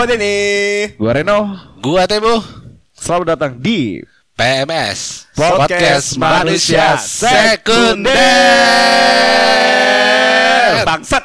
Gua Denny. Gua Reno. Gua Tebo. Selamat datang di PMS Podcast Manusia Sekunder. Bangsat.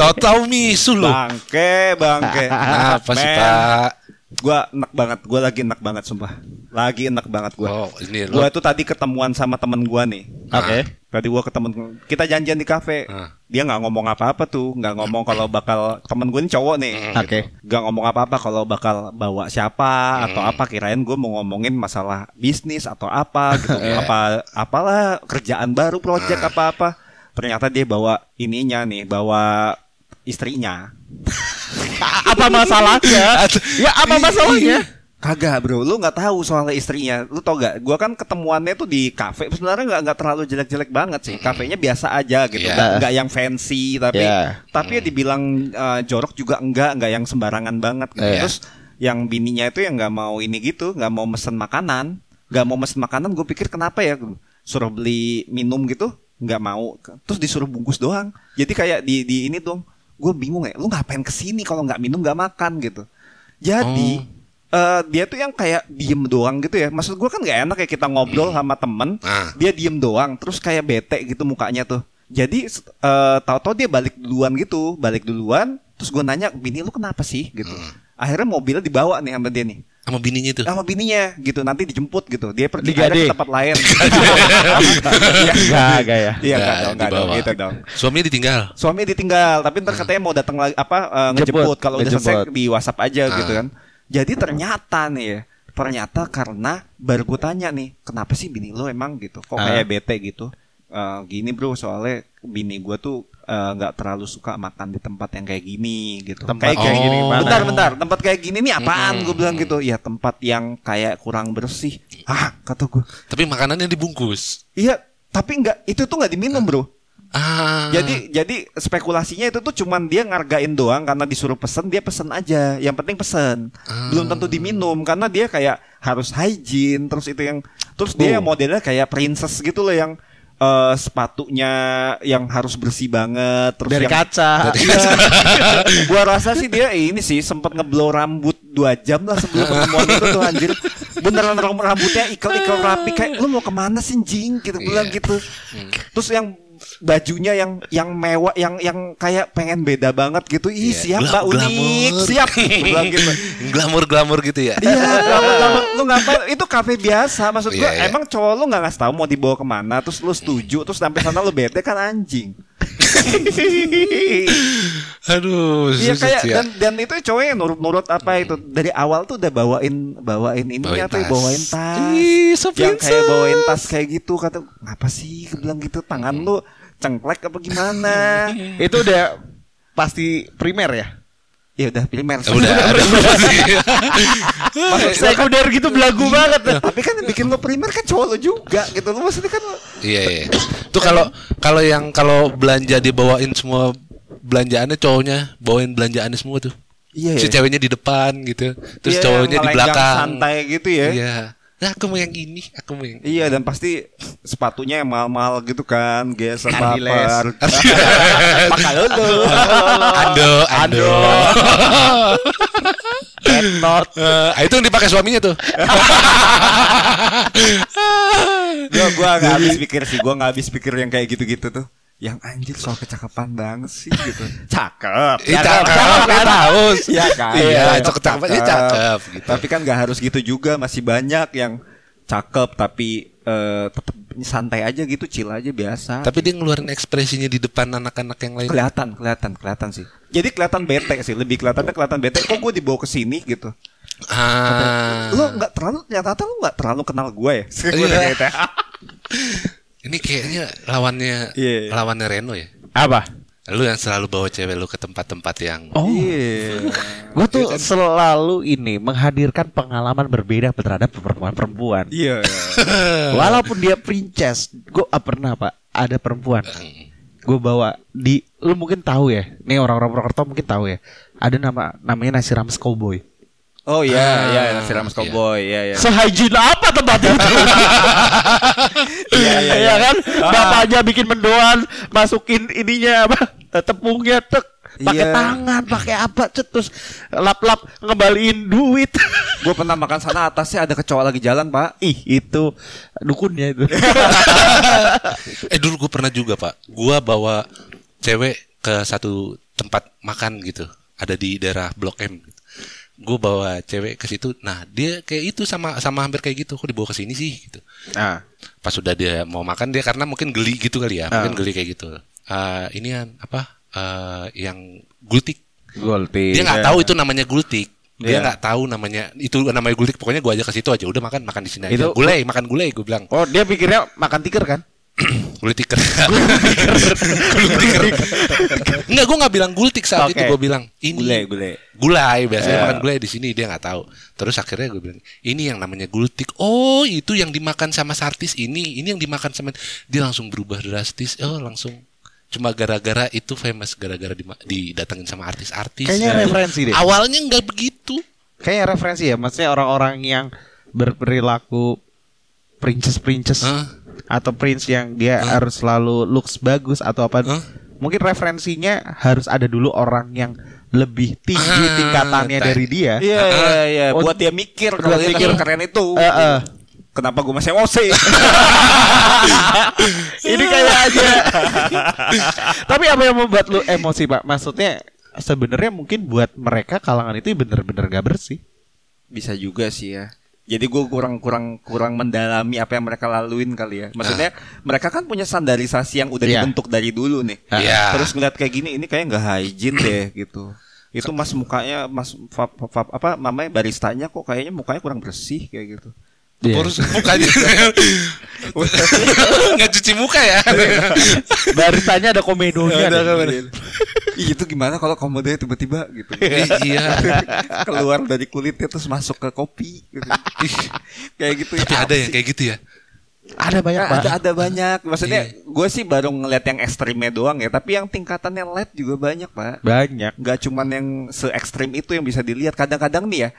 Tahu-tahu misu lu. Bangke, bangke. Apa sih Pak? Gua enak banget, gua lagi enak banget sumpah. Lagi enak banget gua. Oh, ini Gua lo. itu tadi ketemuan sama temen gua nih. Oke. Tadi gua ketemu kita janjian di kafe. Ah. Dia nggak ngomong apa-apa tuh, nggak ngomong kalau bakal temen gue ini cowok nih. Oke. Gak ngomong apa-apa kalau bakal bawa siapa atau apa kirain gue mau ngomongin masalah bisnis atau apa gitu apa apalah kerjaan baru project apa-apa ternyata dia bawa ininya nih bawa istrinya Apa masalahnya? ya apa masalahnya? kagak bro lu nggak tahu soal istrinya lu tau gak gue kan ketemuannya tuh di kafe sebenarnya nggak nggak terlalu jelek-jelek banget sih kafenya biasa aja gitu Iya. nggak nggak yang fancy tapi Iya. tapi ya dibilang eh, jorok juga enggak nggak yang sembarangan banget gitu. Iya. terus yang bininya itu yang nggak mau ini gitu nggak mau mesen makanan nggak mau mesen makanan gue pikir kenapa ya suruh beli minum gitu nggak mau terus disuruh bungkus doang jadi kayak di di ini dong gue bingung ya lu ngapain ke sini kalau nggak minum nggak makan gitu. Jadi eh, dia tuh yang kayak diem doang gitu ya. Maksud gue kan nggak enak ya kita ngobrol sama temen Ah. dia diem doang terus kayak bete gitu mukanya tuh. Jadi eh, tahu-tahu dia balik duluan gitu balik duluan terus gue nanya bini lu kenapa sih? Gitu. Akhirnya mobilnya dibawa nih sama dia nih Sama bininya tuh. sama bininya gitu. Nanti dijemput gitu. Dia pergi ke tempat lain. Enggak, enggak ya. iya Nggak, nggak dong nggak dong. gitu dong. Suaminya ditinggal. suami ditinggal. Tapi ntar katanya mau datang lagi apa eh, ngejemput. Jemput, kalau udah selesai di WhatsApp aja Ah. gitu kan. Jadi ternyata nih ya ternyata karena baru gue tanya nih kenapa sih bini lo emang gitu? Kok Ah. kayak bete gitu? Eh, gini bro soalnya bini gue tuh eh, nggak terlalu suka makan di tempat yang kayak gini gitu Tempat kayak, kayak kayak gini gimana? bentar bentar tempat kayak gini nih apaan Mm-mm. gue bilang gitu ya tempat yang kayak kurang bersih ah kata gue Tapi makanannya dibungkus. iya tapi nggak itu tuh nggak diminum bro Ah. jadi jadi spekulasinya itu tuh cuman dia ngargain doang karena disuruh pesen dia pesen aja. Yang penting pesen. Ah. Belum tentu diminum karena dia kayak harus hygiene terus itu yang terus dia Oh. yang modelnya kayak princess gitu loh yang eh, sepatunya yang harus bersih banget terus Dari yang kaca. Iya. gua rasa sih dia ini sih sempat ngeblow rambut dua jam lah sebelum ketemuan itu tuh anjir beneran ram- rambutnya ikel-ikel rapi kayak lu mau ke mana sih jing gitu bilang Iya. gitu terus yang bajunya yang yang mewah yang yang kayak pengen beda banget gitu ih Iya, siap gla- mbak unik glamour. siap bilang gitu Glamor-glamor gitu ya. Iya, lama-lama lu ngapain? Itu kafe biasa, maksud gua. Iya, iya. Emang cowok lu nggak ngasih tahu mau dibawa ke mana, terus lu setuju, terus sampai sana lu bete kan anjing. Aduh. Iya kayak ya. dan dan itu cowok yang nurut-nurut apa itu dari awal tuh udah bawain bawain ini Bawain ya, tas. bawain tas. Ih, so yang kayak bawain tas kayak gitu kata ngapa sih Gua bilang gitu tangan lu cengklek apa gimana? Itu udah pasti primer ya. ya udah primer. Udah. gua kan- Sekunder gitu belagu banget. tapi kan yang bikin lu primer kan cowok lu juga gitu lu maksudnya kan Iya, iya. Tuh kalau kalau yang kalau belanja dibawain semua belanjaannya cowoknya bawain belanjaannya semua tuh. Iya Si ya. ceweknya di depan gitu. Terus Iya, cowoknya di belakang. santai gitu ya. Iya. Nah, aku mau yang ini, aku mau yang Iya dan pasti sepatunya yang mahal-mahal gitu kan, geser Adiles. baper. Pakai dulu. Ando, ando. Not. Eh, itu yang dipakai suaminya tuh. Gua gua nggak habis pikir sih, gua nggak habis pikir yang kayak gitu-gitu tuh. Yang anjir soal kecakapan banget sih gitu. Cakep. Ih, cakep, kan haus. Iya kan. Iya, Cakep, cakep-cakepnya cakep gitu. Tapi kan nggak harus gitu juga, masih banyak yang cakep tapi eh, tetap santai aja gitu, chill aja biasa. Tapi dia ngeluarin ekspresinya di depan anak-anak yang lain. kelihatan kelihatan kelihatan sih jadi kelihatan bete sih lebih kelihatannya kelihatan bete kok gue dibawa ke sini gitu Ah. lo nggak terlalu ternyata lo nggak terlalu kenal gue ya Iya. Ini kayaknya lawannya Iya. lawannya Reno ya. Apa? Lu yang selalu bawa cewek lu ke tempat-tempat yang Oh. Iya. Gue tuh selalu ini menghadirkan pengalaman berbeda terhadap perempuan-perempuan. iya Walaupun dia princess, gue pernah pak ada perempuan. Gue bawa di, lu mungkin tahu ya. Nih orang-orang Purwokerto mungkin tahu ya. Ada nama namanya nasi rames cowboy. oh iya Ah, iya nasi rames iya. cowboy iya iya Sehygiene apa tempat itu? Iya, iya, Iya kan? Bapaknya bikin mendoan, masukin ininya apa? Eh, tepungnya tek pakai Iya. tangan, pakai apa cet terus lap-lap ngembaliin duit. Gue pernah makan sana atasnya ada kecoa lagi jalan pak. Ih, itu dukunnya itu. Eh dulu gue pernah juga pak, gue bawa cewek ke satu tempat makan gitu, ada di daerah Blok M. Gue bawa cewek ke situ, nah dia kayak itu sama sama hampir kayak gitu, kok dibawa ke sini sih gitu. nah, Pas sudah dia mau makan dia karena mungkin geli gitu kali ya, mungkin geli kayak gitu. Eh ini kan apa? eh yang gultik. Golti. Dia nggak tahu itu namanya gultik. Dia Iya. nggak tahu namanya itu namanya gultik. Pokoknya gue ajak ke situ aja. Udah makan makan di sini aja. Itu- Gulai makan gulai gue bilang. Oh, dia pikirnya makan tiker kan? Gulai tiker. Enggak, gue nggak bilang gultik saat Oke. itu. Gue bilang ini Gulai, gulai. Gulai biasanya Iya. makan gulai di sini dia nggak tahu. Terus akhirnya gue bilang ini yang namanya gultik. Oh itu yang dimakan sama sartis ini. Ini yang dimakan sama dia langsung berubah drastis. Oh langsung cuma gara-gara itu famous gara-gara dima- didatengin sama artis-artis. Kayaknya Ya. referensi deh. Awalnya nggak begitu. Kayaknya referensi ya, maksudnya orang-orang yang berperilaku princess-princess Hah? atau prince yang dia harus selalu looks bagus atau apa. Hah? Mungkin referensinya harus ada dulu orang yang lebih tinggi Ah, tingkatannya dari dia. Iya iya iya. Buat dia mikir buat kalau dia mikir. keren itu. Eh, eh. Kenapa gue masih emosi? Ini kayak aja. Tapi apa yang membuat lu emosi, Pak? Maksudnya sebenarnya mungkin buat mereka kalangan itu bener-bener gak bersih. Bisa juga sih ya. Jadi gue kurang kurang kurang mendalami apa yang mereka laluin kali ya. Maksudnya mereka kan punya standarisasi yang udah Iya. dibentuk dari dulu nih. Iya. Terus ngeliat kayak gini, ini kayak nggak hygiene deh gitu. Itu mas mukanya, mas fa- fa- fa- apa namanya baristanya kok kayaknya mukanya kurang bersih kayak gitu. Terus mukanya nggak cuci muka ya. Baristanya ada komedonya. Ada deh. komedo. Ih, itu gimana kalau komodenya tiba-tiba gitu. iya. Keluar dari kulitnya terus masuk ke kopi gitu. kayak gitu Tapi ya. ada yang kayak gitu ya. Ada banyak, Nah, Pak. ada ada banyak. Maksudnya Iya. gue sih baru ngeliat yang ekstrimnya doang ya, tapi yang tingkatannya LED juga banyak, Pak. Banyak. Nggak cuman yang se ekstrim itu yang bisa dilihat. Kadang-kadang nih ya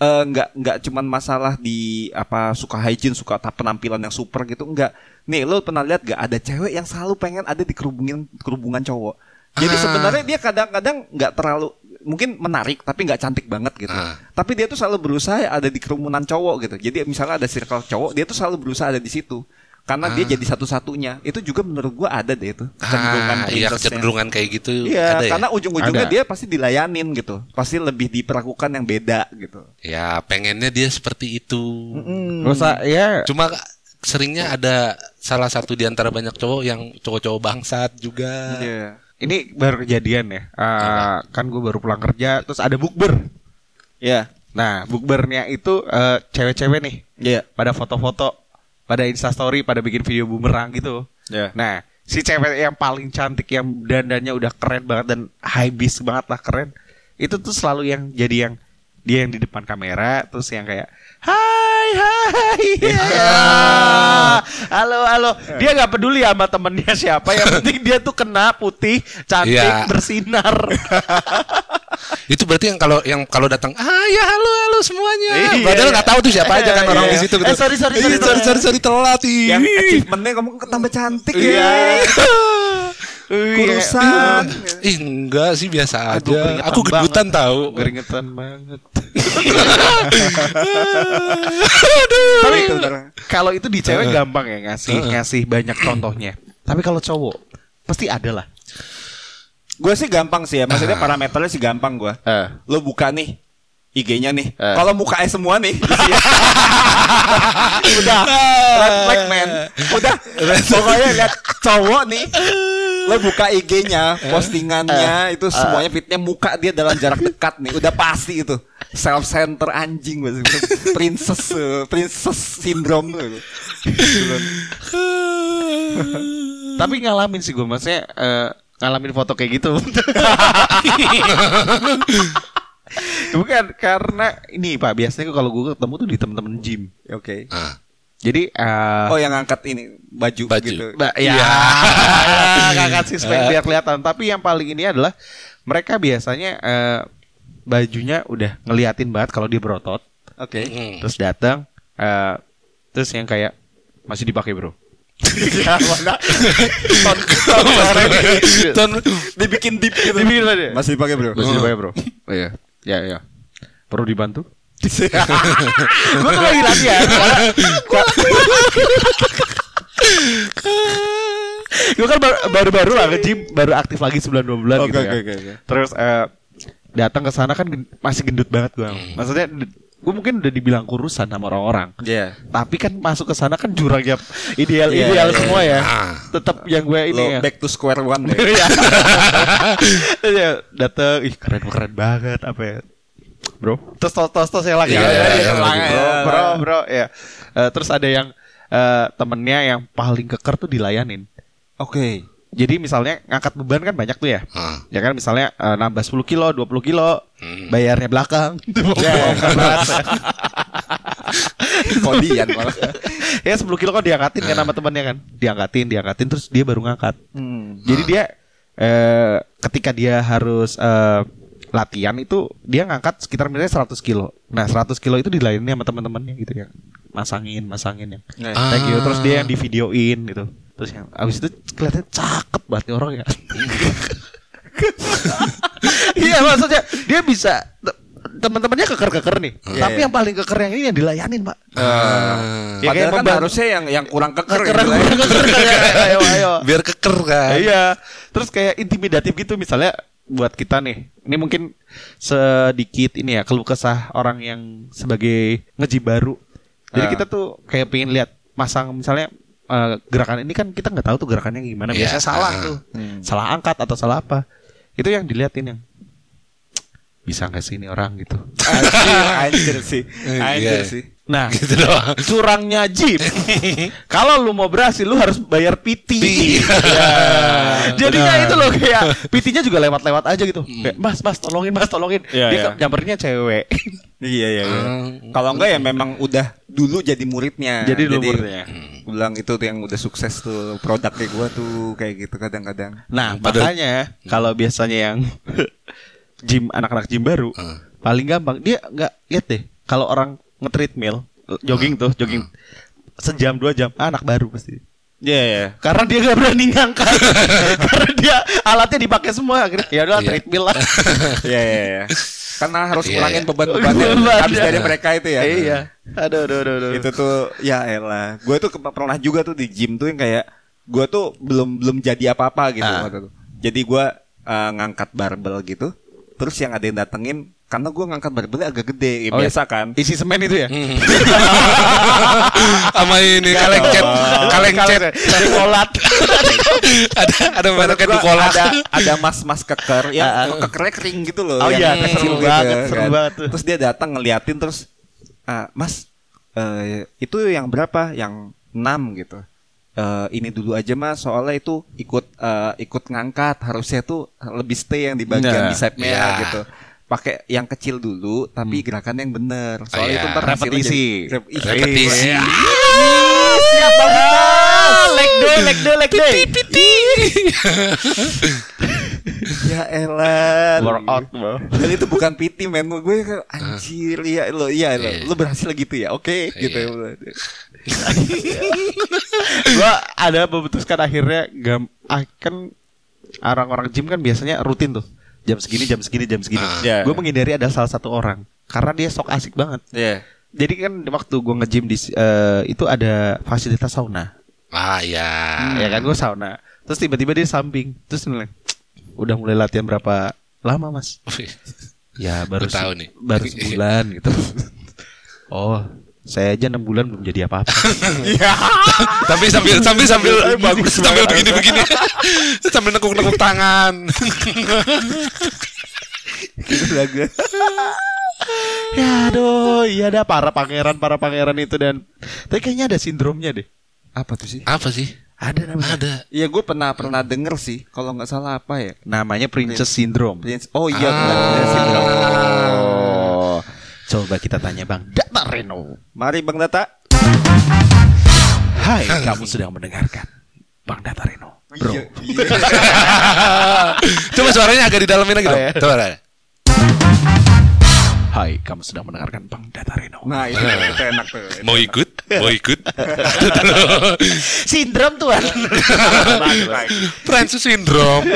eh, nggak nggak cuman masalah di apa suka hygiene, suka penampilan yang super gitu, nggak. Nih, lo pernah lihat gak ada cewek yang selalu pengen ada di kerubungan kerubungan cowok. Jadi Ah. sebenarnya dia kadang-kadang nggak terlalu mungkin menarik tapi nggak cantik banget gitu. Ah. Tapi dia tuh selalu berusaha ada di kerumunan cowok gitu. Jadi misalnya ada circle cowok, dia tuh selalu berusaha ada di situ. Karena dia jadi satu-satunya. Itu juga menurut gua ada deh itu. Kecenderungan Ah, iya kecenderungan kayak gitu Iya, ada ya. karena ujung-ujungnya dia pasti dilayanin gitu. Pasti lebih diperlakukan yang beda gitu. Ya pengennya dia seperti itu. Usah ya Cuma seringnya ada salah satu di antara banyak cowok yang cowok-cowok bangsat juga. Iya. ini baru kejadian ya. Eh, kan gue baru pulang kerja terus ada bukber. Iya. Nah, bukbernya itu eh, cewek-cewek nih Iya. pada foto-foto, pada instastory, pada bikin video bumerang gitu. Iya. Nah, si cewek yang paling cantik yang dandannya udah keren banget dan high beast banget lah keren. Itu tuh selalu yang jadi yang dia yang di depan kamera terus yang kayak Hai hai ya. Halo halo Dia nggak peduli sama temennya siapa Yang penting dia tuh kena putih Cantik Iya. bersinar Itu berarti yang kalau yang kalau datang, ah ya halo halo semuanya. Iya, Padahal iya. nggak tahu tuh siapa aja kan Iya, orang iya. di situ. Eh, sorry, sorry, Eh, sorry, sorry, sorry, sorry, telat ih. Yang achievementnya kamu tambah cantik Iya. ya. Kurusan. Ih enggak sih biasa Aduh, aja. Aku gedutan banget. tahu. Keringetan banget Tapi Kalau itu di cewek Heeh. gampang ya ngasih Heeh. ngasih banyak contohnya. Tapi kalau cowok pasti ada lah. gue sih gampang sih ya. Maksudnya Ah. parameternya sih gampang gue. Eh. Lo buka nih IG-nya nih. Eh. Kalau mukanya semua nih. Udah. Red flag man. Udah. Pokoknya lihat cowok nih. Lo buka IG-nya, postingannya itu semuanya fitnya muka dia dalam jarak dekat nih. Udah pasti itu. Self center anjing maksudnya. Princess eh, princess syndrome tuh. Tapi ngalamin sih gue maksudnya eh, ngalamin foto kayak gitu. Bukan karena ini Pak biasanya kalau gue ketemu tuh di temen-temen gym. Oke. Ah, Jadi eh, Oh yang ngangkat ini baju, Baju. gitu. Nah, ya, kakak sismek biar kelihatan. Tapi yang paling ini adalah mereka biasanya eh, bajunya udah ngeliatin banget kalau dia berotot. Oke. mm. Terus datang, eh, terus yang kayak masih dipakai bro. ya mana ton ton suara gitu. Ton Dibikin deep gitu. Dibikin aja. Masih dipakai, Bro. Masih dipakai bro. Oh iya. Ya ya. Perlu dibantu? Gue tuh lagi latihan. Gue kan baru- baru-baru lah ke gym, baru aktif lagi sebulan dua bulan Oke, gitu oke, kan. oke, oke. Terus eh, datang ke sana kan masih gendut banget gue. Maksudnya gue mungkin udah dibilang kurusan sama orang-orang. Iya. Tapi kan masuk ke sana kan jurangnya ideal Iya, ideal iya, semua ya. Ah. Tetap yang gue ini Lo ya. back to square one deh. Iya. Iya, datang, ih keren keren banget apa ya. Bro, tos tos tos tos yang lagi. Iya, ya, iya, ya, iya, bro, iya, iya. bro, bro, ya. Eh, terus ada yang eh, temennya yang paling keker tuh dilayanin. Oke. Jadi misalnya ngangkat beban kan banyak tuh ya. Ah. Ya kan misalnya eh, nambah 10 kilo, 20 kilo, Hmm. bayarnya belakang. Ya, Kodian malah. ya 10 kilo kan diangkatin kan sama temannya kan. Diangkatin, diangkatin terus dia baru ngangkat. Hmm. Jadi dia eh, ketika dia harus eh, latihan itu dia ngangkat sekitar misalnya 100 kilo. Nah 100 kilo itu dilayani sama teman-temannya gitu ya. Masangin, masangin yang Nah, thank you. Ah. Terus dia yang di videoin gitu. Terus yang abis itu kelihatannya cakep banget nih orang ya. Iya maksudnya dia bisa te- teman-temannya keker-keker nih. Iya, Tapi iya. yang paling keker yang ini yang dilayanin, Pak. Ah. Ya, Padahal kayak kan harusnya yang yang kurang keker Keker, gitu. keker, keker, kayak, ayo, ayo. Biar keker kan. Iya. Terus kayak intimidatif gitu misalnya buat kita nih. Ini mungkin sedikit ini ya keluh kesah orang yang sebagai ngeji baru. Jadi Ah. kita tuh kayak pengen lihat masang misalnya eh, gerakan ini kan kita nggak tahu tuh gerakannya gimana. Iya. Biasanya salah Ah. tuh. Hmm. Salah angkat atau salah apa. Itu yang diliatin yang bisa nggak sih ini orang gitu. Anjir, anjir sih. Anjir Iya. sih. Nah, Gitu doang. curangnya Jeep. Kalau lu mau berhasil lu harus bayar PT. Ya. Jadinya benar. itu loh kayak PT-nya juga lewat-lewat aja gitu. Kayak, "Mas, Mas, tolongin, Mas, tolongin." Iya, Dia iya. ke- nyampernya cewek. Iya iya iya. Ah. Kalau enggak ya memang udah dulu jadi muridnya. Jadi dulu muridnya. Gue bilang itu tuh yang udah sukses tuh produknya gua tuh kayak gitu kadang-kadang. Nah, Padahal- makanya kalau biasanya yang gym anak-anak gym baru Hmm. paling gampang dia nggak lihat deh kalau orang nge-treadmill jogging tuh jogging sejam dua jam ah, anak baru pasti Iya iya. karena dia gak berani ngangkat karena dia alatnya dipakai semua akhirnya ya udah Iya. treadmill lah Iya iya iya. Karena harus Iya, kurangin iya. beban-beban yang Beban, habis dari mereka itu ya. iya aduh aduh aduh, aduh. Itu tuh ya elah. Gue tuh pernah juga tuh di gym tuh yang kayak gue tuh belum belum jadi apa-apa gitu Ah. waktu itu. Jadi gue eh, ngangkat barbel gitu. Terus yang ada yang datengin karena gue ngangkat barbelnya agak gede, ya Oh, biasa kan. isi semen itu ya Hmm. Sama ini kaleng cat, kaleng cat. kolat ada ada kayak Gua dukola. ada ada mas-mas keker yang Ah, ah. kekernya kering gitu loh. Oh iya, kecil seru gitu banget, kan. seru banget. Terus dia datang ngeliatin terus ah, Mas eh, itu yang berapa? Yang 6 gitu. Eh, ini dulu aja mas soalnya itu ikut eh, ikut ngangkat harusnya tuh lebih stay yang di bagian Nah, bicepnya iya. gitu pakai yang kecil dulu tapi gerakan yang bener. Soalnya iya. itu ntar Repetisi. Repetisi. iya. siap banget leg day leg day leg day ya elah. Workout bro. Dan itu bukan PT men. Gue kayak anjir Iya lo Iya lo. Iya. Lo berhasil gitu ya? Oke gitu gua ada memutuskan akhirnya gam ah, kan orang-orang gym kan biasanya rutin tuh jam segini jam segini jam segini. Ah. Ya. gue menghindari ada salah satu orang karena dia sok asik banget. Iya jadi kan waktu gue nge-gym di eh, itu ada fasilitas sauna. Ah ya. ya kan gue sauna. Terus tiba-tiba dia samping. Terus bilang, udah mulai latihan berapa lama mas? Ya baru tahu nih. baru sebulan gitu. Oh saya aja enam bulan belum jadi apa-apa Tapi sambil sambil sambil bagus sambil banget. begini begini sambil nekuk nekuk tangan. Gitu gue Ya aduh, iya ada para pangeran para pangeran itu dan tapi kayaknya ada sindromnya deh. Apa tuh sih Apa sih? Ada namanya. Ada. Iya gue pernah pernah denger sih Kalau nggak salah apa ya Namanya princess syndrome. Prince- Oh iya Ah. Syndrome. Oh. Coba kita tanya Bang Data Reno. Mari Bang Data Hai, kamu sedang mendengarkan Bang Data Reno. Bro. Iya, iya. Coba suaranya agak di dalamin lagi Oh, dong. iya. Coba. Hai, kamu sedang mendengarkan Bang Data Reno. Nah itu, itu enak tuh. Mau ikut? Mau ikut? Sindrom tuan. Princess syndrome.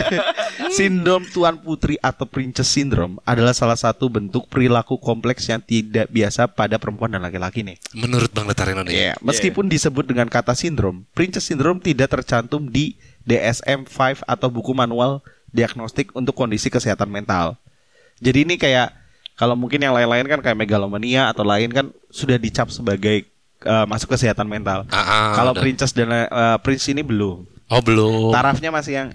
Sindrom tuan putri atau princess syndrome adalah salah satu bentuk perilaku kompleks yang tidak biasa pada perempuan dan laki-laki nih. Menurut Bang Letarino nih. Iya, meskipun disebut dengan kata sindrom, princess syndrome tidak tercantum di DSM-5 atau buku manual diagnostik untuk kondisi kesehatan mental. Jadi ini kayak kalau mungkin yang lain-lain kan kayak megalomania atau lain kan sudah dicap sebagai eh, masuk kesehatan mental. Ah, ah, kalau princess dan eh, prince ini belum. Oh belum. Tarafnya masih yang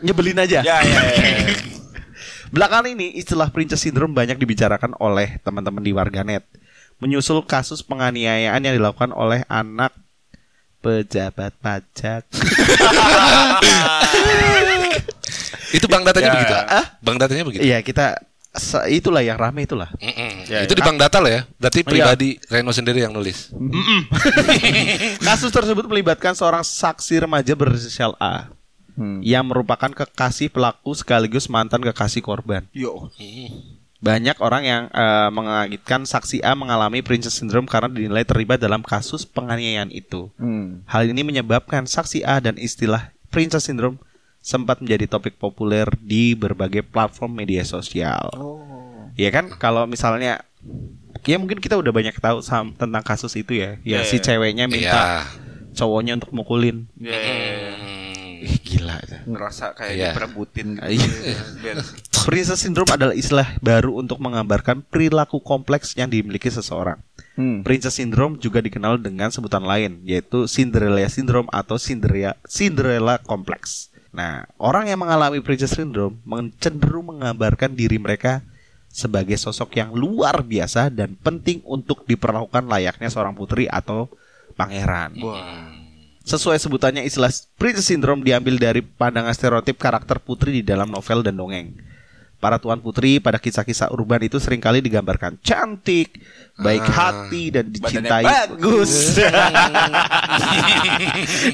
nyebelin aja. Ya ya ya. Belakangan ini istilah princess syndrome banyak dibicarakan oleh teman-teman di warganet. Menyusul kasus penganiayaan yang dilakukan oleh anak pejabat pajak. Itu Bang datanya Ya. begitu. Ah? Bang datanya begitu. Iya, kita itulah yang rame itulah. Mm-mm. Ya, itu ya. di Bang Data lah ya. Berarti Oh, iya. pribadi Reno sendiri yang nulis. Kasus tersebut melibatkan seorang saksi remaja berinisial A Hmm. yang merupakan kekasih pelaku sekaligus mantan kekasih korban. Yo. Banyak orang yang eh, mengaitkan saksi A mengalami princess syndrome karena dinilai terlibat dalam kasus penganiayaan itu. Hmm. Hal ini menyebabkan saksi A dan istilah princess syndrome sempat menjadi topik populer di berbagai platform media sosial. Oh. Ya kan kalau misalnya ya mungkin kita udah banyak tahu sam- tentang kasus itu ya. Ya Iya, si iya. ceweknya minta Iya. cowoknya untuk mukulin. Ya, ya, ya. Hmm. Ih, gila itu. ngerasa kayak Iya. diperebutin gitu. Iya. Princess syndrome adalah istilah baru untuk menggambarkan perilaku kompleks yang dimiliki seseorang. Hmm. Princess syndrome juga dikenal dengan sebutan lain yaitu Cinderella syndrome atau Cinderella Cinderella complex. Nah, orang yang mengalami princess syndrome cenderung menggambarkan diri mereka sebagai sosok yang luar biasa dan penting untuk diperlakukan layaknya seorang putri atau pangeran. Wah. Sesuai sebutannya istilah princess syndrome diambil dari pandangan stereotip karakter putri di dalam novel dan dongeng. Para tuan putri pada kisah-kisah urban itu sering kali digambarkan cantik, baik Ah. hati dan dicintai bagus.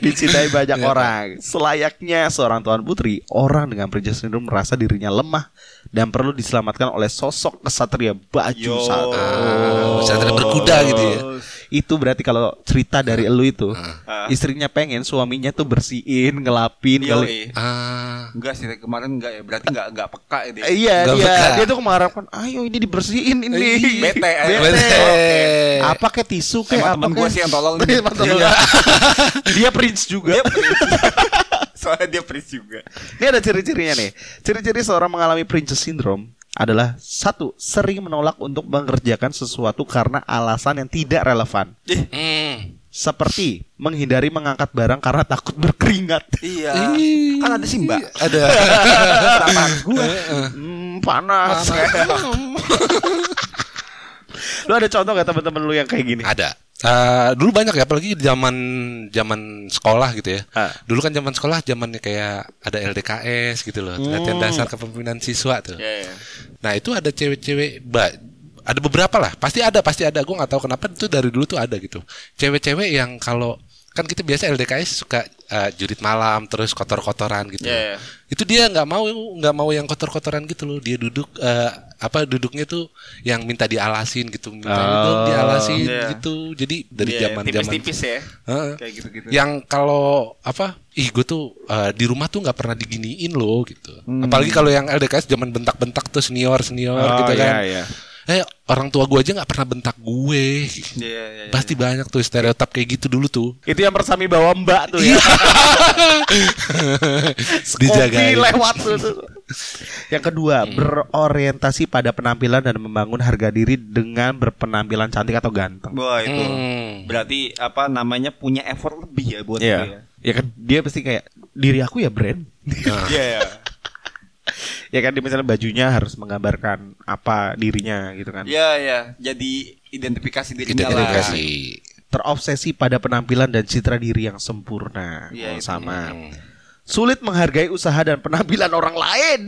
dicintai banyak orang. Selayaknya seorang tuan putri, orang dengan princess syndrome merasa dirinya lemah dan perlu diselamatkan oleh sosok kesatria baju satu. Ah, satria berkuda gitu ya. Itu berarti kalau cerita dari elu itu, Ah. istrinya pengen suaminya tuh bersihin, ngelapin Yo, kali. eh. Ah. Enggak sih kemarin enggak ya. Berarti enggak enggak peka itu. Eh, Iya Nggak dia peka. dia tuh mengharapkan ayo ini dibersihin ini Bete, eh. bete. Bete. apa kayak tisu kayak apa temen gue sih yang tolong. Iya. dia prince juga Dia prince. Soalnya dia prince juga. Ini ada ciri-cirinya nih. Ciri-ciri seorang mengalami princess syndrome adalah satu, sering menolak untuk mengerjakan sesuatu karena alasan yang tidak relevan. Hmm. Seperti menghindari mengangkat barang karena takut berkeringat. Iya. Kan ada sih mbak. Ada. Kenapa harus gue? Hmm, panas. lu ada contoh gak teman-teman lu yang kayak gini? Ada. Eh, dulu banyak ya apalagi zaman zaman sekolah gitu ya. Ah. Dulu kan zaman sekolah zamannya kayak ada LDKS gitu loh, Hmm. latihan dasar kepemimpinan siswa tuh. Iya, iya. Nah, itu ada cewek-cewek ada beberapa lah. Pasti ada, pasti ada. Gue nggak tahu kenapa itu dari dulu tuh ada gitu. Cewek-cewek yang kalau kan kita biasa LDKS suka eh, jurit malam terus kotor-kotoran gitu. Iya, iya. Itu dia nggak mau nggak mau yang kotor-kotoran gitu loh. Dia duduk eh, apa duduknya tuh yang minta dialasin gitu, minta Oh, duduk dialasin iya. gitu. Jadi dari Iya, zaman zaman tipis-tipis ya. Heeh. Kayak gitu-gitu. Yang kalau apa? Ih, gue tuh eh, di rumah tuh nggak pernah diginiin loh gitu. Apalagi kalau yang LDKS zaman bentak-bentak tuh senior senior Oh, gitu kan. iya, iya. Eh orang tua gue aja nggak pernah bentak gue. Iya, iya, iya. Pasti banyak tuh stereotip kayak gitu dulu tuh. Itu yang bersami bawa mbak tuh ya. Dijagain. Kopi lewat tuh. tuh. Yang kedua, berorientasi pada penampilan dan membangun harga diri dengan berpenampilan cantik atau ganteng. Wah itu Hmm. berarti apa namanya punya effort lebih ya buat Iya. dia. Ya kan dia pasti kayak diri aku ya brand. Nah, Iya. iya. Ya kan misalnya bajunya harus menggambarkan apa dirinya gitu kan. Iya, iya. Jadi identifikasi lah. identifikasi. Terobsesi pada penampilan dan citra diri yang sempurna. Iya, Oh, itu. sama. Hmm. Sulit menghargai usaha dan penampilan orang lain.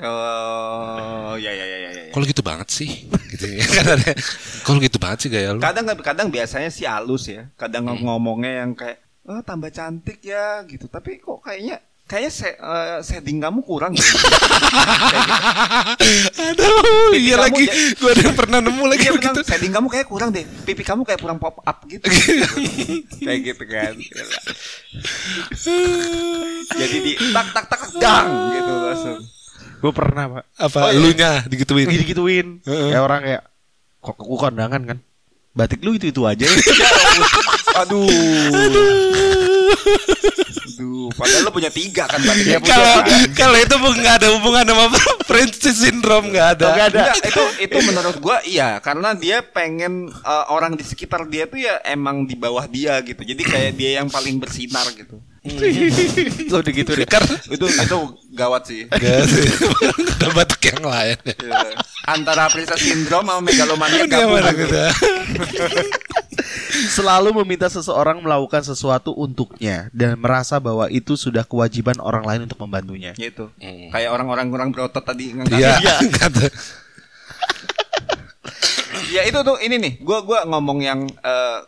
Oh, ya ya ya ya. ya. Kalau gitu banget sih, gitu ya. Kan ada- Kalau gitu banget sih gaya lu. Kadang kadang biasanya sih halus ya. Kadang ngomongnya yang kayak oh tambah cantik ya gitu. Tapi kok kayaknya kayaknya se eh, setting kamu kurang deh. Aduh, iya lagi. Gua ada yang pernah nemu lagi begitu. bilang setting kamu kayak kurang deh. Pipi kamu kayak kurang pop up gitu. kayak gitu kan. Jadi di tak tak tak dang gitu langsung. Gue pernah pak. Apa Oh, iya. lu nya digituin? Gitu gituin. Heeh. Kayak orang kayak kok aku kondangan kan. Batik lu itu itu aja. ya. Aduh. Aduh, padahal lo punya tiga kan. Iya, Kalau tiga. kalau itu nggak ada hubungan sama Princess Syndrome nggak ada. Nggak ada. Enggak, itu itu menurut gua iya karena dia pengen eh, orang di sekitar dia tuh ya emang di bawah dia gitu. Jadi kayak dia yang paling bersinar gitu. Lo udah gitu deh. Itu itu gawat sih. Ada batuk yang lain. Iya. Antara princess syndrome sama megalomania gabung. Selalu meminta seseorang melakukan sesuatu untuknya dan merasa bahwa itu sudah kewajiban orang lain untuk membantunya. Gitu. Hmm. Kayak orang-orang kurang berotot tadi ngangkat. Iya. kata. Ya itu tuh ini nih, gua gua ngomong yang eh,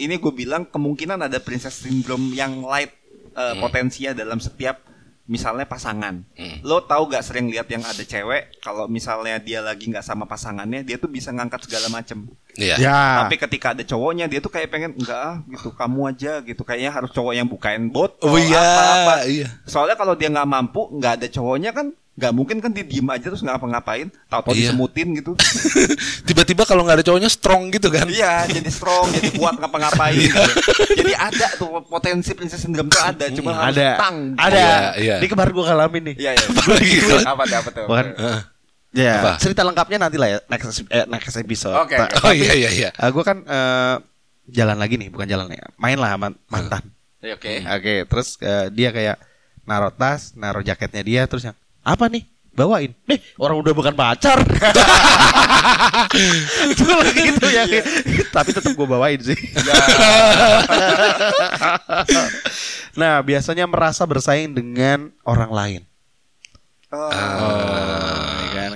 ini gue bilang kemungkinan ada princess syndrome yang light eh, potensinya dalam setiap misalnya pasangan. Hmm. Lo tahu gak sering lihat yang ada cewek kalau misalnya dia lagi nggak sama pasangannya, dia tuh bisa ngangkat segala macem. Iya. Ya. Tapi ketika ada cowoknya dia tuh kayak pengen enggak ah gitu kamu aja gitu kayaknya harus cowok yang bukain botol Oh iya, apa-apa. iya. Soalnya kalau dia nggak mampu nggak ada cowoknya kan nggak mungkin kan dia diem aja terus nggak ngapa-ngapain tahu-tahu Iya. disemutin gitu. Tiba-tiba kalau nggak ada cowoknya strong gitu kan. Iya, jadi strong, jadi kuat ngapa-ngapain. gitu. Jadi ada tuh potensi princess syndrome tuh ada, cuma Ada. tang. Ada. Iya, iya. Ini kemarin gue ngalamin nih. Iya, iya. Apalagi kalau- apa tuh, apa tuh? Bukan. Heeh. Ya, Apa? cerita lengkapnya nanti lah ya next eh, next episode. Oke, Ta- oke. Oh iya iya iya. gue kan eh, jalan lagi nih, bukan jalan ya. Main lah sama mantan. Ya, Oke. Oke, terus eh, dia kayak naruh tas, naruh jaketnya dia, terus yang apa nih? Bawain. Nih, orang udah bukan pacar. Itu gitu ya. Tapi tetap gue bawain sih. nah, biasanya merasa bersaing dengan orang lain. Oh, Ah. ya kan?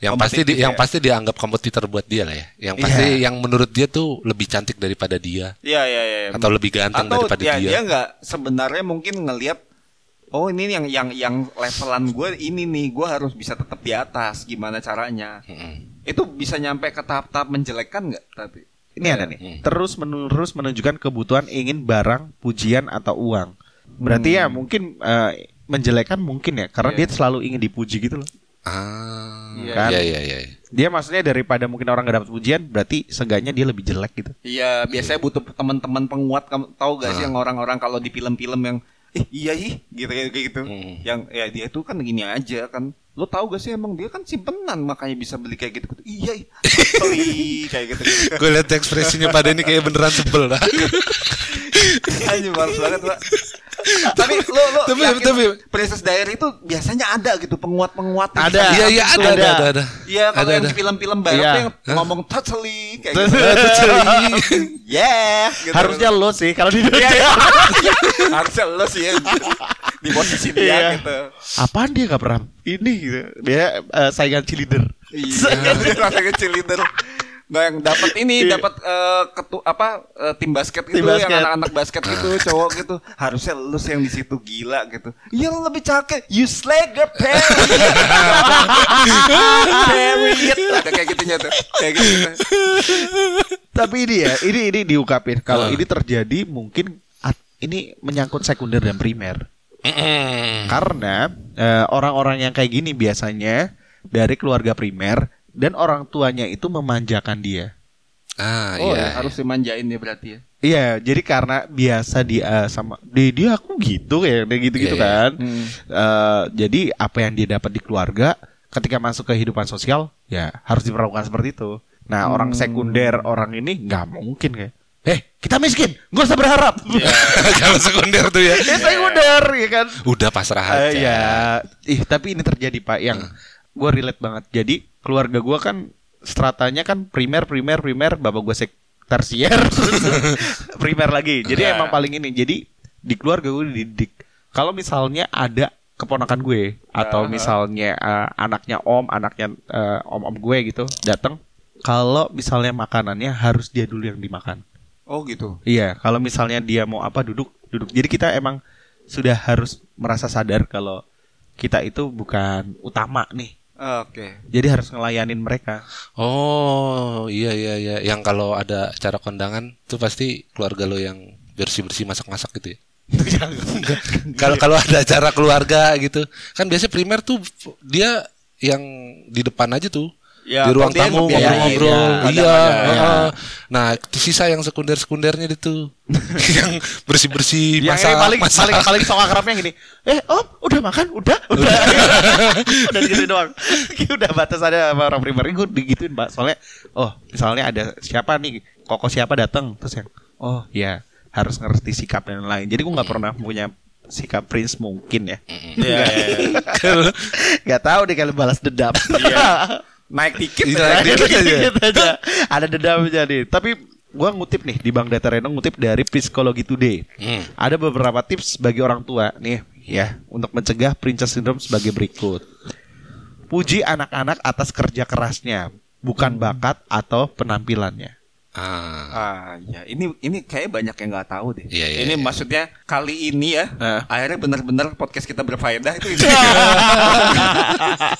Yang pasti di, Kompetitif yang ya. pasti dianggap kompetitor buat dia lah ya. Yang pasti Iya. yang menurut dia tuh lebih cantik daripada dia Iya, iya, iya. atau lebih ganteng Atau daripada ya, dia. dia nggak sebenarnya mungkin ngelihat Oh ini yang yang yang levelan gue ini nih gue harus bisa tetap di atas gimana caranya Mm-mm. itu bisa nyampe ke tahap-tahap menjelekkan nggak tapi Ini ada nih. Terus menerus menunjukkan kebutuhan ingin barang, pujian atau uang. Berarti ya mungkin eh, menjelekan mungkin ya, karena Iya. dia selalu ingin dipuji gitu loh. Ah. Iya. Kan? Iya iya iya. Dia maksudnya daripada mungkin orang gak dapat pujian, berarti seenggaknya dia lebih jelek gitu. Iya, biasanya butuh teman-teman penguat. Kamu tahu gak sih yang orang-orang kalau di film-film yang eh iya ih gitu kayak gitu. Hmm. Yang ya dia itu kan gini aja kan. Lo tahu gak sih emang dia kan simpenan makanya bisa beli kayak gitu. Iya, ih. Sorry, kayak gitu. gitu. Gue lihat ekspresinya pada ini kayak beneran sebel dah. Anjir males banget, Pak. tapi lo lo Tapi- yakin tapi- Princess Diary itu biasanya ada gitu penguat-penguat yang Ada. Iya iya gitu. ada ada ada ada. Iya, kalau Ada, yang film-film barat Iya. tuh yang Hah? ngomong totally kayak gitu. Yeah, gitu. Harusnya lo sih kalau di Iya, Indonesia. iya. Harusnya lo sih ya di posisi dia Iya. gitu. Apaan dia gak pernah ini gitu. Dia eh, saingan cheerleader. Iya, kecil itu. Nggak yang dapat ini, Iya. dapat eh, ketu apa eh, tim basket Tim gitu, yang basket. anak-anak basket gitu, cowok gitu. Harusnya lu sih yang di situ gila gitu. Iya lu lebih cakep, you slay girl period. period. Ada kayak gitunya tuh. Kayak gitu. Tapi ini ya, ini ini diungkapin kalau Ah. ini terjadi mungkin ini menyangkut sekunder dan primer. Mm-mm. Karena eh, orang-orang yang kayak gini biasanya dari keluarga primer dan orang tuanya itu memanjakan dia. Ah Oh, iya. ya, harus dimanjain dia berarti ya. Iya, jadi karena biasa dia sama dia, dia aku gitu kayak dia gitu-gitu Iya, iya. kan. Hmm. Eh, jadi apa yang dia dapat di keluarga ketika masuk ke kehidupan sosial ya harus diperlakukan seperti itu. Nah, orang sekunder, orang ini nggak mungkin kayak Eh, kita miskin, gak usah berharap. Kalau sekunder tuh ya. Eh, sekunder ya kan. Udah pasrah aja. Eh, ya, ih tapi ini terjadi pak yang gue relate banget. Jadi keluarga gue kan stratanya kan primer, primer, primer. Bapak gue sek tersier, primer lagi. Jadi Ya. emang paling ini. Jadi di keluarga gue dididik. Kalau misalnya ada keponakan gue atau Ya. misalnya eh, anaknya om, anaknya eh, om-om gue gitu datang. Kalau misalnya makanannya harus dia dulu yang dimakan. Oh gitu. Iya, kalau misalnya dia mau apa duduk, duduk. Jadi kita emang sudah harus merasa sadar kalau kita itu bukan utama nih. Oke. Jadi harus ngelayanin mereka. Oh iya iya iya. Yang kalau ada acara kondangan tuh pasti keluarga lo yang bersih bersih masak masak gitu ya. Kalau kalau ada acara keluarga gitu, kan biasanya primer tuh dia yang di depan aja tuh. Ya, di ruang tamu ngobrol-ngobrol. ya. iya. Kadang-kadang, heeh. Nah, sisa yang sekunder-sekundernya itu yang bersih-bersih Yang masak, paling masak. paling paling sok akrabnya gini. Eh, Om, udah makan? Udah? Udah. udah gitu doang. udah batas ada sama orang primer gue digituin, Mbak. Soalnya oh, misalnya ada siapa nih, koko siapa datang terus yang oh, ya harus ngerti sikap dan lain. Jadi gue nggak pernah punya sikap prince mungkin ya. Iya. Gak tahu deh kalau balas dendam. Naik dikit. Iya, ya. dikit aja. Dikit aja. Ada dendam jadi. Tapi gua ngutip nih di Bang Data Reno ngutip dari Psikologi Today. Hmm. Ada beberapa tips bagi orang tua nih ya untuk mencegah princess syndrome sebagai berikut. Puji anak-anak atas kerja kerasnya, bukan bakat atau penampilannya. Ah. Ah, ya. Ini ini kayak banyak yang nggak tahu deh. Iya, iya, ini iya. maksudnya kali ini ya, Nah. akhirnya benar-benar podcast kita berfaedah itu. itu.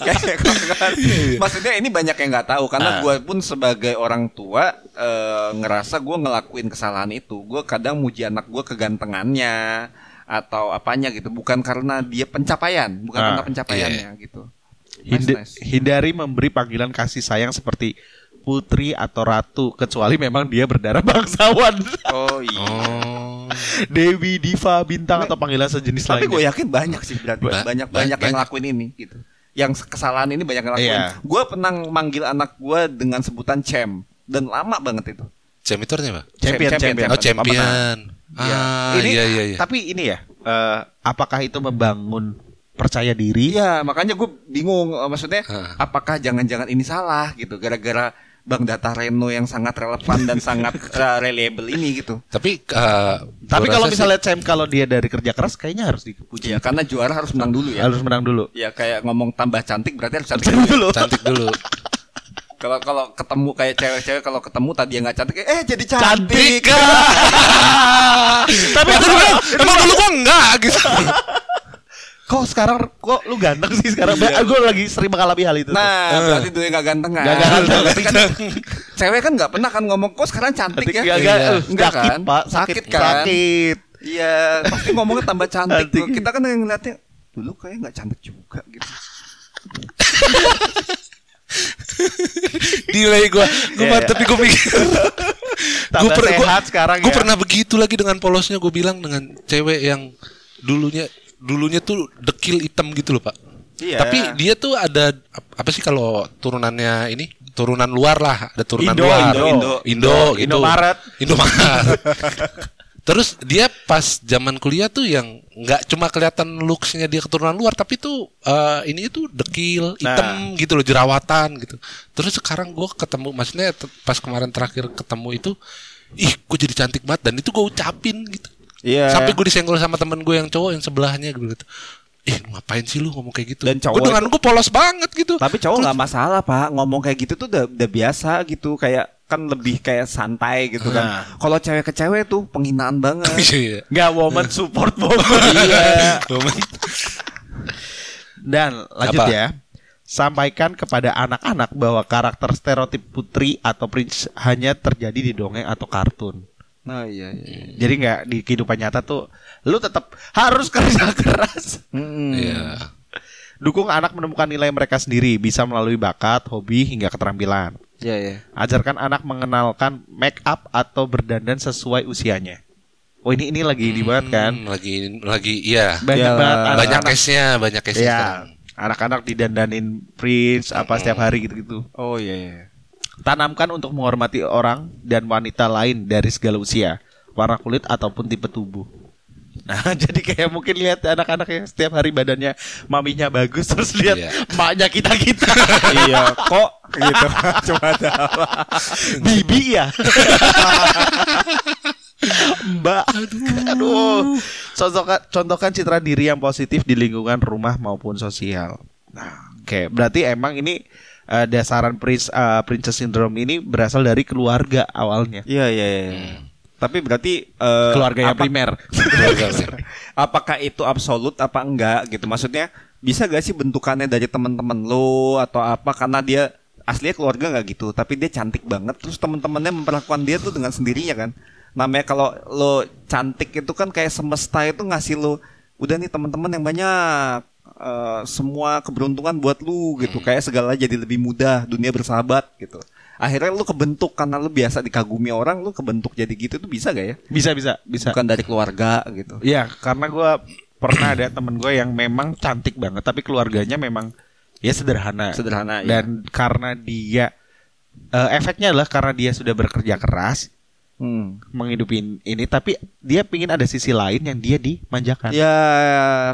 Kayak kan. maksudnya ini banyak yang nggak tahu karena Ah. gue pun sebagai orang tua eh, ngerasa gue ngelakuin kesalahan itu. Gue kadang muji anak gue kegantengannya atau apanya gitu, bukan karena dia pencapaian, bukan Ah, karena pencapaiannya gitu. Nice, nice. Hindari memberi panggilan kasih sayang seperti putri atau ratu kecuali memang dia berdarah bangsawan. Oh iya. Oh. Dewi, diva, bintang atau panggilan sejenis Tapi gue yakin banyak sih berarti Ba- banyak ba- banyak yang banyak. ngelakuin ini gitu. Yang kesalahan ini banyak yang ngelakuin. Iya. Gue pernah manggil anak gue dengan sebutan Cem dan lama banget itu. Jam itu artinya apa? Champion, Champion, champion. Oh, champion. Iya. Ah, ini, iya iya iya. Tapi ini ya, eh, apakah itu membangun percaya diri? Iya, makanya gue bingung eh, maksudnya Hah. apakah jangan-jangan ini salah gitu gara-gara Bang Data Reno yang sangat relevan dan sangat eh, reliable ini gitu. Tapi eh, Tapi kalau misalnya Cem kalau dia dari kerja keras kayaknya harus dipuji. Ya karena juara harus menang dulu ya. Harus menang dulu. Ya kayak ngomong tambah cantik berarti harus cantik Cem dulu. dulu. cantik dulu. Kalau kalau ketemu kayak cewek-cewek kalau ketemu tadi yang nggak cantik eh jadi cantik. Tapi Emang dulu, emang dulu gua enggak gitu. Kok sekarang kok lu ganteng sih sekarang? Gue lagi sering mengalami hal itu. Nah, berarti dulu yang gak ganteng kan? Nggak ganteng. Berarti kan cewek kan nggak pernah kan ngomong kok sekarang cantik ya? Gak, Iya. gak, Enggak sakit, kan? Pak. Sakit kan? Sakit. Iya, pasti ngomongnya tambah cantik. Kita kan yang ngeliatnya dulu kayak nggak cantik juga gitu. Delay gua. Gua Iya, mah- iya. tapi gua mikir. Tambah per- sehat sekarang Gua ya. pernah begitu lagi dengan polosnya gua bilang dengan cewek yang dulunya dulunya tuh dekil hitam gitu loh, Pak. Iya. Tapi dia tuh ada ap- apa sih kalau turunannya ini? Turunan luar lah, ada turunan Indo, luar. Indo. Indo, Indo, gitu. Indomaret. Indomaret. Terus dia pas zaman kuliah tuh yang nggak cuma kelihatan looksnya dia keturunan luar, tapi tuh eh, ini itu dekil, hitam gitu loh, jerawatan gitu. Terus sekarang gue ketemu, maksudnya pas kemarin terakhir ketemu itu, ih gue jadi cantik banget dan itu gue ucapin gitu. Iya. Sampai gue disenggol sama temen gue yang cowok yang sebelahnya gitu. gitu. Ih ngapain sih lu ngomong kayak gitu? Dan cowok Gue dengan gue polos banget gitu. Tapi cowok nggak masalah pak, ngomong kayak gitu tuh udah, udah biasa gitu, kayak kan lebih kayak santai gitu kan. Nah. Kalau cewek ke cewek tuh penghinaan banget. Iya, iya. Gak woman support woman. iya. Dan lanjut Apa? ya. Sampaikan kepada anak-anak bahwa karakter stereotip putri atau prince hanya terjadi di dongeng atau kartun. Nah iya. iya. Jadi nggak di kehidupan nyata tuh lu tetap harus kerja keras. Mm-mm. Iya. Dukung anak menemukan nilai mereka sendiri bisa melalui bakat, hobi hingga keterampilan. Iya iya. Ajarkan anak mengenalkan make up atau berdandan sesuai usianya. Oh ini ini lagi di banget kan? Hmm, lagi lagi iya. Banyak Iyalah. banget banyak anak-anak. case-nya, banyak case Iya. sekarang. Anak-anak didandanin prince apa setiap hari gitu-gitu. Oh iya iya. Tanamkan untuk menghormati orang dan wanita lain dari segala usia, warna kulit ataupun tipe tubuh. Nah, jadi kayak mungkin lihat anak-anak yang setiap hari badannya maminya bagus terus lihat Iya. maknya kita-kita. iya kok gitu. Cuma ada apa? Bibi ya. Mbak. Aduh. Contohkan, contohkan citra diri yang positif di lingkungan rumah maupun sosial. Nah, oke. Berarti emang ini eh, dasaran prince, eh, princess syndrome ini berasal dari keluarga awalnya. Iya iya. iya. Tapi berarti eh, Keluarga yang apa- primer. apakah itu absolut apa enggak gitu maksudnya bisa gak sih bentukannya dari teman-teman lo atau apa karena dia aslinya keluarga nggak gitu tapi dia cantik banget terus teman-temannya memperlakukan dia tuh dengan sendirinya kan namanya kalau lo cantik itu kan kayak semesta itu ngasih lo udah nih teman-teman yang banyak eh, semua keberuntungan buat lu gitu kayak segala jadi lebih mudah dunia bersahabat gitu akhirnya lu kebentuk karena lu biasa dikagumi orang lu kebentuk jadi gitu itu bisa gak ya Bisa bisa bisa. bukan dari keluarga gitu Iya, karena gue pernah ada temen gue yang memang cantik banget, tapi keluarganya memang ya sederhana. Sederhana, ya. Dan karena dia eh, efeknya adalah karena dia sudah bekerja keras Hmm. menghidupi ini, tapi dia pingin ada sisi lain yang dia dimanjakan. Ya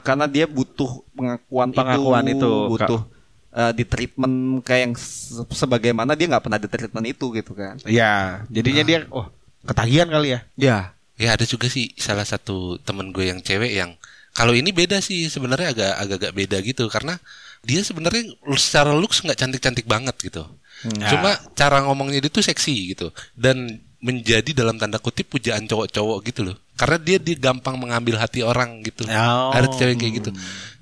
karena dia butuh pengakuan, Pengakuan itu, butuh eh, di treatment kayak yang se- sebagaimana dia nggak pernah di treatment itu gitu kan. Ya, jadinya dia, oh ketagihan kali ya. Ya. Ya ada juga sih salah satu temen gue yang cewek yang kalau ini beda sih sebenarnya agak agak-agak beda gitu karena dia sebenarnya secara looks nggak cantik-cantik banget gitu. Cuma cara ngomongnya dia tuh seksi gitu dan menjadi dalam tanda kutip pujaan cowok-cowok gitu loh. Karena dia dia gampang mengambil hati orang gitu. Oh. Ada cewek kayak gitu.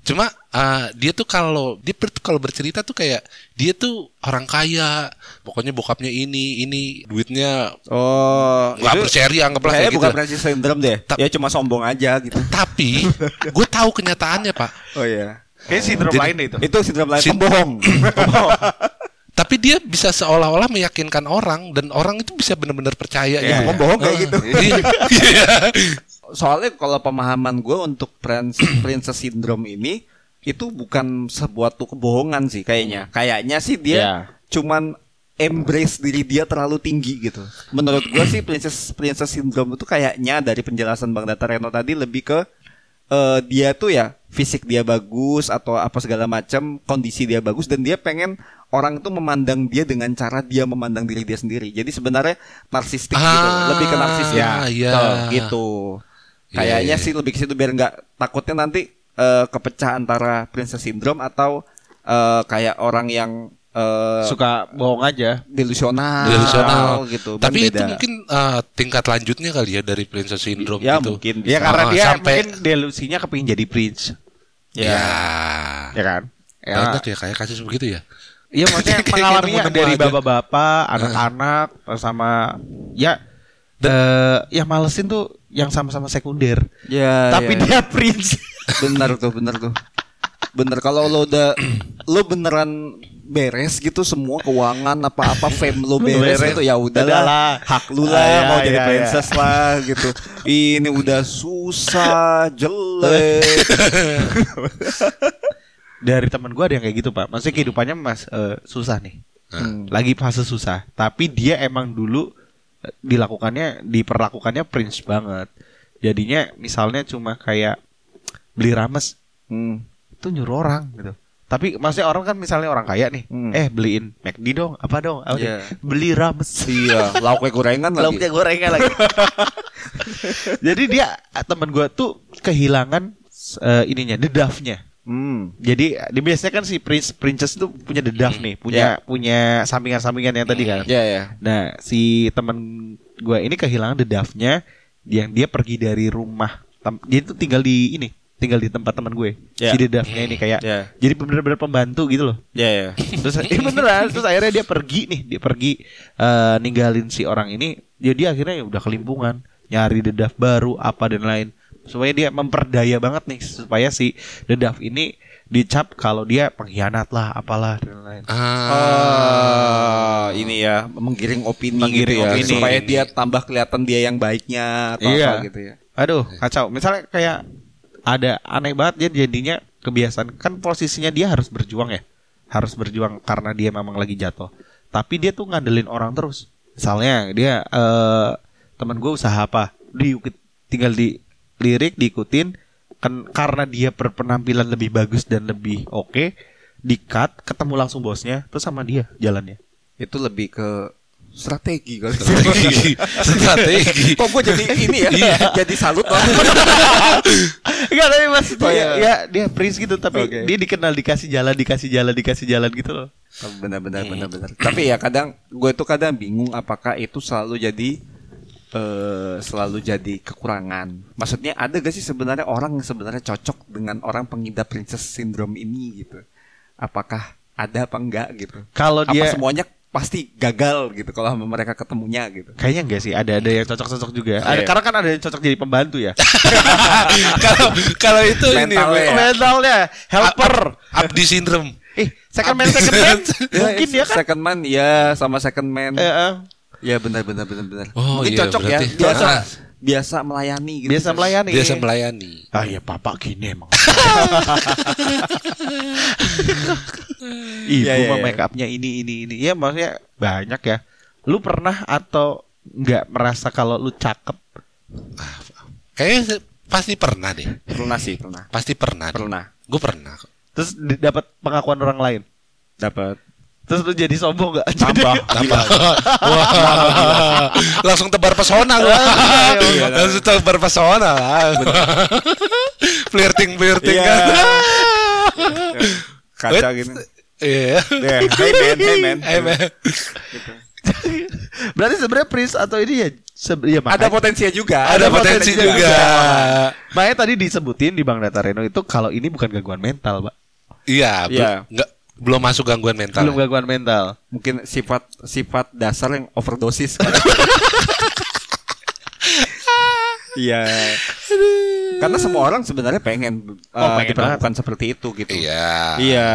Cuma uh, dia tuh kalau dia kalau bercerita tuh kayak dia tuh orang kaya, pokoknya bokapnya ini ini duitnya Oh, nggak berseri anggaplah Kayaknya kayak gitu. bukan Francis syndrome deh. Ta- ya cuma sombong aja gitu. Tapi gue tahu kenyataannya pak. Oh iya. Kayak sindrom lain deh itu. Itu sindrom lain Sin- pembohong. Tapi dia bisa seolah-olah meyakinkan orang dan orang itu bisa benar-benar percaya. Iya, gitu. pembohong kayak gitu. Iya. Iya. Soalnya kalau pemahaman gue untuk prince, princess syndrome ini itu bukan sebuah tuh kebohongan sih kayaknya. Kayaknya sih dia Ya. cuman embrace diri dia terlalu tinggi gitu. Menurut gue sih princess princess syndrome itu kayaknya dari penjelasan Bang Data Reno tadi lebih ke eh, dia tuh ya fisik dia bagus atau apa segala macam, kondisi dia bagus dan dia pengen orang itu memandang dia dengan cara dia memandang diri dia sendiri. Jadi sebenarnya narsistik gitu, Ah, lebih ke narsistik. ya, iya. Tuh, gitu. Iya, Kayaknya iya. sih lebih ke situ biar nggak takutnya nanti eh, kepecah antara princess syndrome atau eh, kayak orang yang eh, Suka bohong aja. delusional, Delusional gitu. Tapi itu beda. mungkin uh, tingkat lanjutnya kali ya dari princess syndrome ya gitu. mungkin Ya bisa. karena Oh, dia sampai- mungkin delusinya kepingin jadi prince. Ya. Ya kan? Ya, Banyak ya kayak kasus begitu ya. Iya maksudnya Kayak mengalaminya dari bapak-bapak, anak-anak sama ya eh yang malesin tuh yang sama-sama sekunder. Ya, Tapi ya. dia prince. bener tuh, bener tuh. Bener kalau lo udah lo beneran beres gitu semua keuangan apa-apa fame lo beres, Beres. gitu ya udahlah hak lu lah Ah, ya, mau jadi ya, princess lah gitu. Ini udah susah, jelek. Dari teman gua ada yang kayak gitu pak. Maksudnya kehidupannya mas eh, susah nih. Hmm. Lagi fase susah. Tapi dia emang dulu eh, dilakukannya, diperlakukannya prince banget. Jadinya misalnya cuma kayak beli rames Hmm. itu nyuruh orang gitu. Tapi maksudnya orang kan misalnya orang kaya nih, Hmm. eh beliin McD dong, apa dong? Apa Iya. dong? Beli rames. Iya, lauknya gorengan lagi. Lauknya gorengan lagi. Jadi dia teman gua tuh kehilangan eh, ininya, dedafnya. Hmm. Jadi dia biasanya kan si prince princess itu punya dedaf nih, punya punya sampingan-sampingan yang tadi kan. Ya ya. Nah, si teman gua ini kehilangan dedafnya yang dia pergi dari rumah. Dia itu tinggal di ini, tinggal di tempat teman gue. Ya. Si dedafnya ini kayak Ya. jadi bener-bener pembantu gitu loh. Ya ya. Terus eh, beneran terus akhirnya dia pergi nih, dia pergi eh, ninggalin si orang ini. Jadi akhirnya ya udah kelimpungan, nyari dedaf baru apa dan lain. Supaya dia memperdaya banget nih supaya si dedaf ini dicap kalau dia pengkhianat lah apalah dan lain. Ah. Ah, ini ya menggiring opini Menggiring gitu ya, opini. supaya dia tambah kelihatan dia yang baiknya atau Iya. apa gitu ya. Aduh, kacau. Misalnya kayak ada aneh banget dia jadinya kebiasaan kan posisinya dia harus berjuang ya. Harus berjuang karena dia memang lagi jatuh. Tapi dia tuh ngandelin orang terus. Misalnya dia eh teman gue usaha apa? Di tinggal di lirik diikutin kan karena dia berpenampilan lebih bagus dan lebih oke di cut ketemu langsung bosnya terus sama dia jalannya Itu lebih ke strategi kali. Strategi. Strategi. Kok gue jadi ini ya? jadi salut banget. Enggak tapi maksudnya Oh, ya, iya. ya dia prince gitu tapi Oke. dia dikenal dikasih jalan dikasih jalan dikasih jalan gitu loh. benar benar benar benar. Tapi ya kadang gue tuh kadang bingung apakah itu selalu jadi eh selalu jadi kekurangan. Maksudnya ada gak sih sebenarnya orang yang sebenarnya cocok dengan orang pengidap princess syndrome ini gitu? Apakah ada apa enggak gitu? Kalau Apa dia semuanya pasti gagal gitu kalau sama mereka ketemunya gitu? kayaknya enggak sih, ada ada yang cocok-cocok juga. Ada Iya. karena kan ada yang cocok jadi pembantu ya. Kalau kalau itu ini Mentalnya ya. Mentalnya helper. Abdi syndrome. Eh, second man second man. Mungkin Ya, ya kan. Second man ya sama second man. Eh. Ya benar benar benar benar. Oh, Mungkin iya, cocok ya. berarti- Biasa Ah. Biasa melayani gitu. biasa melayani. Biasa melayani. Ah iya papa gini emang. Ibu Iya, iya, mah iya. make upnya ini ini ini. Ya maksudnya banyak ya. Lu pernah atau nggak merasa kalau lu cakep? Kayaknya pasti pernah deh. Pernah sih, pernah. Pasti pernah. deh. Pernah. Gue pernah. Terus dapat pengakuan orang lain. Dapat Terus lu jadi sombong gak? tambah. Tambah. Wah. Langsung tebar pesona gua. Iya. Langsung tebar pesona lah. flirting flirting Iya. kan. Kaca gitu. Iya. Yeah. Hey man, hey man. Men. Berarti sebenarnya Prince atau ini ya ya Ada potensinya juga. Ada potensi juga. Makanya tadi disebutin di Bang Data Reno itu kalau ini bukan gangguan mental, Pak. Iya, Iya. nggak belum masuk gangguan mental. Belum gangguan mental. Mungkin sifat sifat dasar yang overdosis. Iya. Karena semua orang sebenarnya pengen, uh, pengen diperlakukan seperti itu gitu. Iya. Iya.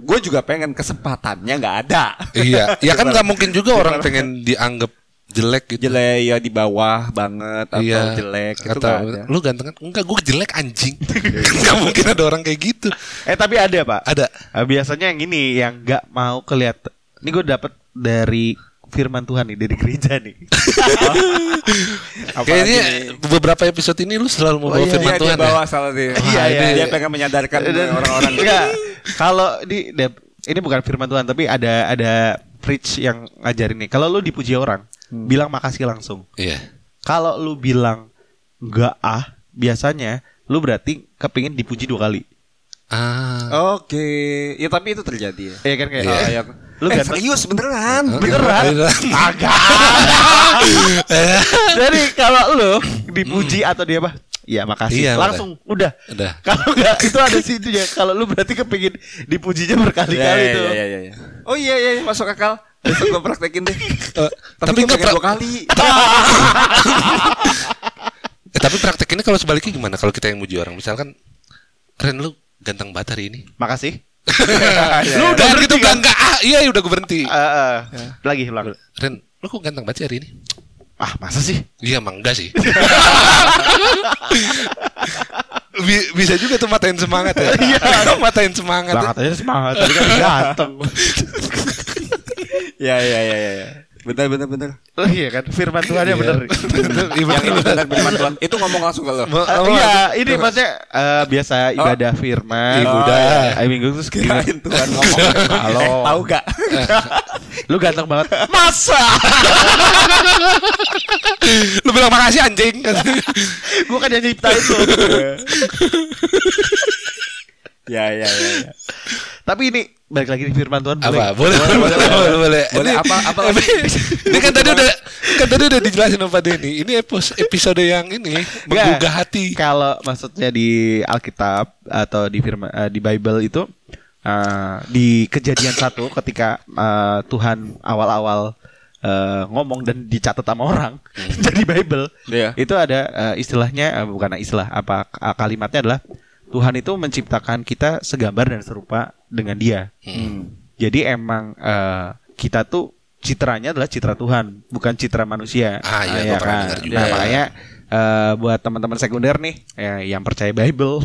Gue juga pengen kesempatannya nggak ada. Iya, ya kan nggak mungkin juga orang pengen dianggap jelek gitu. jelek ya di bawah banget atau Iya. jelek itu atau ada. lu ganteng kan? Enggak, gue jelek anjing. Gak mungkin ada orang kayak gitu. Eh tapi ada, Pak. Ada. Eh, biasanya yang ini yang nggak mau kelihatan. Ini gue dapet dari firman Tuhan nih dari gereja nih. Kayaknya beberapa episode ini lu selalu mau Oh, iya, firman Iya, Tuhan dia bawa ya. salah dia. Wah, iya, dia iya. pengen menyadarkan orang-orang. Enggak. Kalau di ini bukan firman Tuhan tapi ada ada preach yang ngajarin nih. Kalau lu dipuji orang, bilang makasih langsung. Iya. Kalau lu bilang enggak ah, biasanya lu berarti kepingin dipuji dua kali. Ah. Oke, ya tapi itu terjadi ya. Iya kan kayak Iya. Ah, ya. Lu eh, ganteng- serius beneran? Beneran? Agak. Jadi kalau lu dipuji atau dia apa? Iya makasih. Iya, Langsung udah. Udah. Kalau enggak itu ada situ ya. Kalau lu berarti kepingin dipujinya berkali-kali Iya, tuh. iya, iya, iya. Oh iya iya masuk akal. Besok gue praktekin deh. Eh, tapi tapi gue pra- dua kali. eh, tapi praktekinnya kalau sebaliknya gimana? Kalau kita yang muji orang, misalkan Ren lu ganteng banget hari ini. Makasih. lu udah gitu kan? Enggak, ah, iya udah gue berhenti. Eh, eh. Lagi ulang. Ren, lu kok ganteng banget sih hari ini? Ah, masa sih? Iya emang enggak sih. Bi- bisa juga tuh matain semangat ya. Iya, matain semangat. Lah katanya semangat tadi kan ganteng. Ya ya ya ya. ya. Benar benar benar. Oh iya kan firman Tuhan ya Iya. bener. Iya, Yang betul. benar benar Tuhan. Itu ngomong langsung ke lo. Eh, mau- iya, ini maksudnya eh, biasa ibadah firman. Ibadah. Hari Minggu terus kira Kirain Tuhan ngomong. Halo. Eh, tahu gak? Lu ganteng banget. Masa? Lu bilang makasih anjing. Gua kan yang nyiptain lu. ya ya ya. ya. Tapi ini balik lagi di firman Tuhan boleh. apa? Boleh, boleh, boleh, boleh, boleh. Boleh, Ini- apa- apa lagi? Ini kan tadi udah kan tadi udah dijelasin sama Pak Denny. Ini episode yang ini menggugah hati. Kalau maksudnya di Alkitab atau di firman eh, di Bible itu eh, di kejadian satu ketika eh, Tuhan awal-awal eh, ngomong dan dicatat sama orang jadi Bible Iya. itu ada eh, istilahnya eh, bukan istilah apa eh, kalimatnya adalah Tuhan itu menciptakan kita segambar dan serupa dengan Dia. Hmm. Jadi emang eh, kita tuh citranya adalah citra Tuhan, bukan citra manusia. Ah, iya, ya gua pernah kan? juga. Nah, makanya eh, buat teman-teman sekunder nih ya, yang percaya Bible.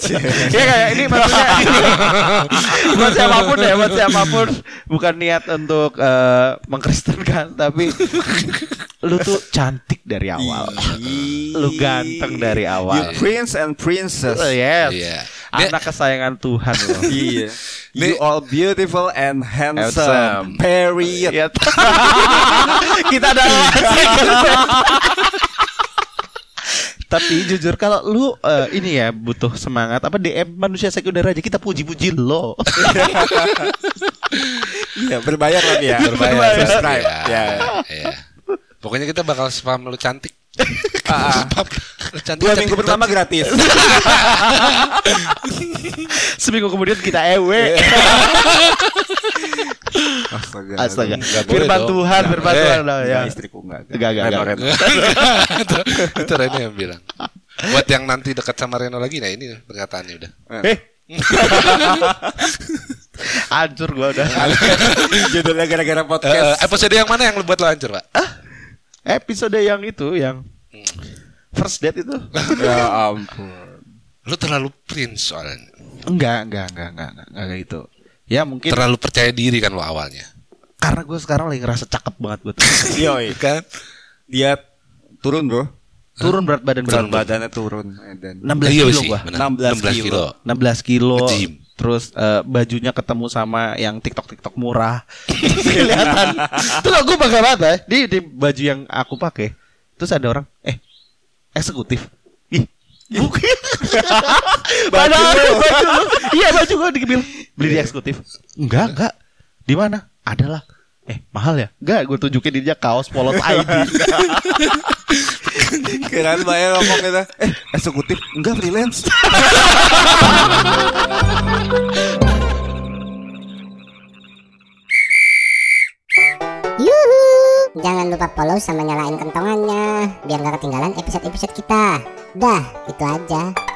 ya kayak ini maksudnya buat siapa pun ya, buat siapa pun bukan niat untuk eh, mengkristenkan, tapi lu tuh cantik dari awal. Lu ganteng dari You awal. prince and princess. Oh, yes. Iya. Anak kesayangan Tuhan loh. Iya. You all beautiful and handsome. Handsome. Period. Iya. Kita ada Tapi jujur kalau lu eh, ini ya butuh semangat apa DM manusia sekunder aja kita puji-puji lo. Iya, berbayar lagi ya. Berbayar. Subscribe. Iya. Ya. Iya. Pokoknya kita bakal spam lu cantik. Ah, ah. Cantik. Dua cantik, minggu pertama gratis. Seminggu kemudian kita ewe. Astaga. Astaga. Firman. Tuhan, firman. Tuhan. lah, ya. Istriku enggak. Enggak, enggak, Reno. Reno. itu, Reno yang bilang. Buat yang nanti dekat sama Reno lagi, nah ini perkataannya udah. Eh. Hancur gua udah. Judulnya gara-gara Eh, podcast. episode yang mana yang lu buat lo hancur, Pak? Episode yang itu yang first date itu. ya ampun. Lu terlalu prince soalnya. Enggak, enggak, enggak, enggak, enggak, enggak gitu. Ya mungkin Terlalu percaya diri kan lo awalnya. karena gue sekarang lagi ngerasa cakep banget gue tuh. Yoi. Kan? Dia turun, Bro. Turun berat badan Berat berapa? badannya turun. Dan 16 Iya kilo gua. benar. 16 kilo. 16 kilo. Nge-gym. Terus eh, bajunya ketemu sama yang TikTok TikTok murah. Kelihatan. Terus aku pakai banget ya. Di, di baju yang aku pakai. Terus ada orang, eh eksekutif. Bukan. Padahal baju, lu. Iya baju gua dibilang beli di eksekutif. Enggak, enggak. Di mana? Adalah. Eh, mahal ya? Enggak, gue tunjukin dia kaos polos ID. Kirain Mbak yang ngomong gitu. Eh, eksekutif. Enggak freelance. Yuhu! Jangan lupa follow sama nyalain kentongannya biar gak ketinggalan episode-episode kita. Dah, itu aja.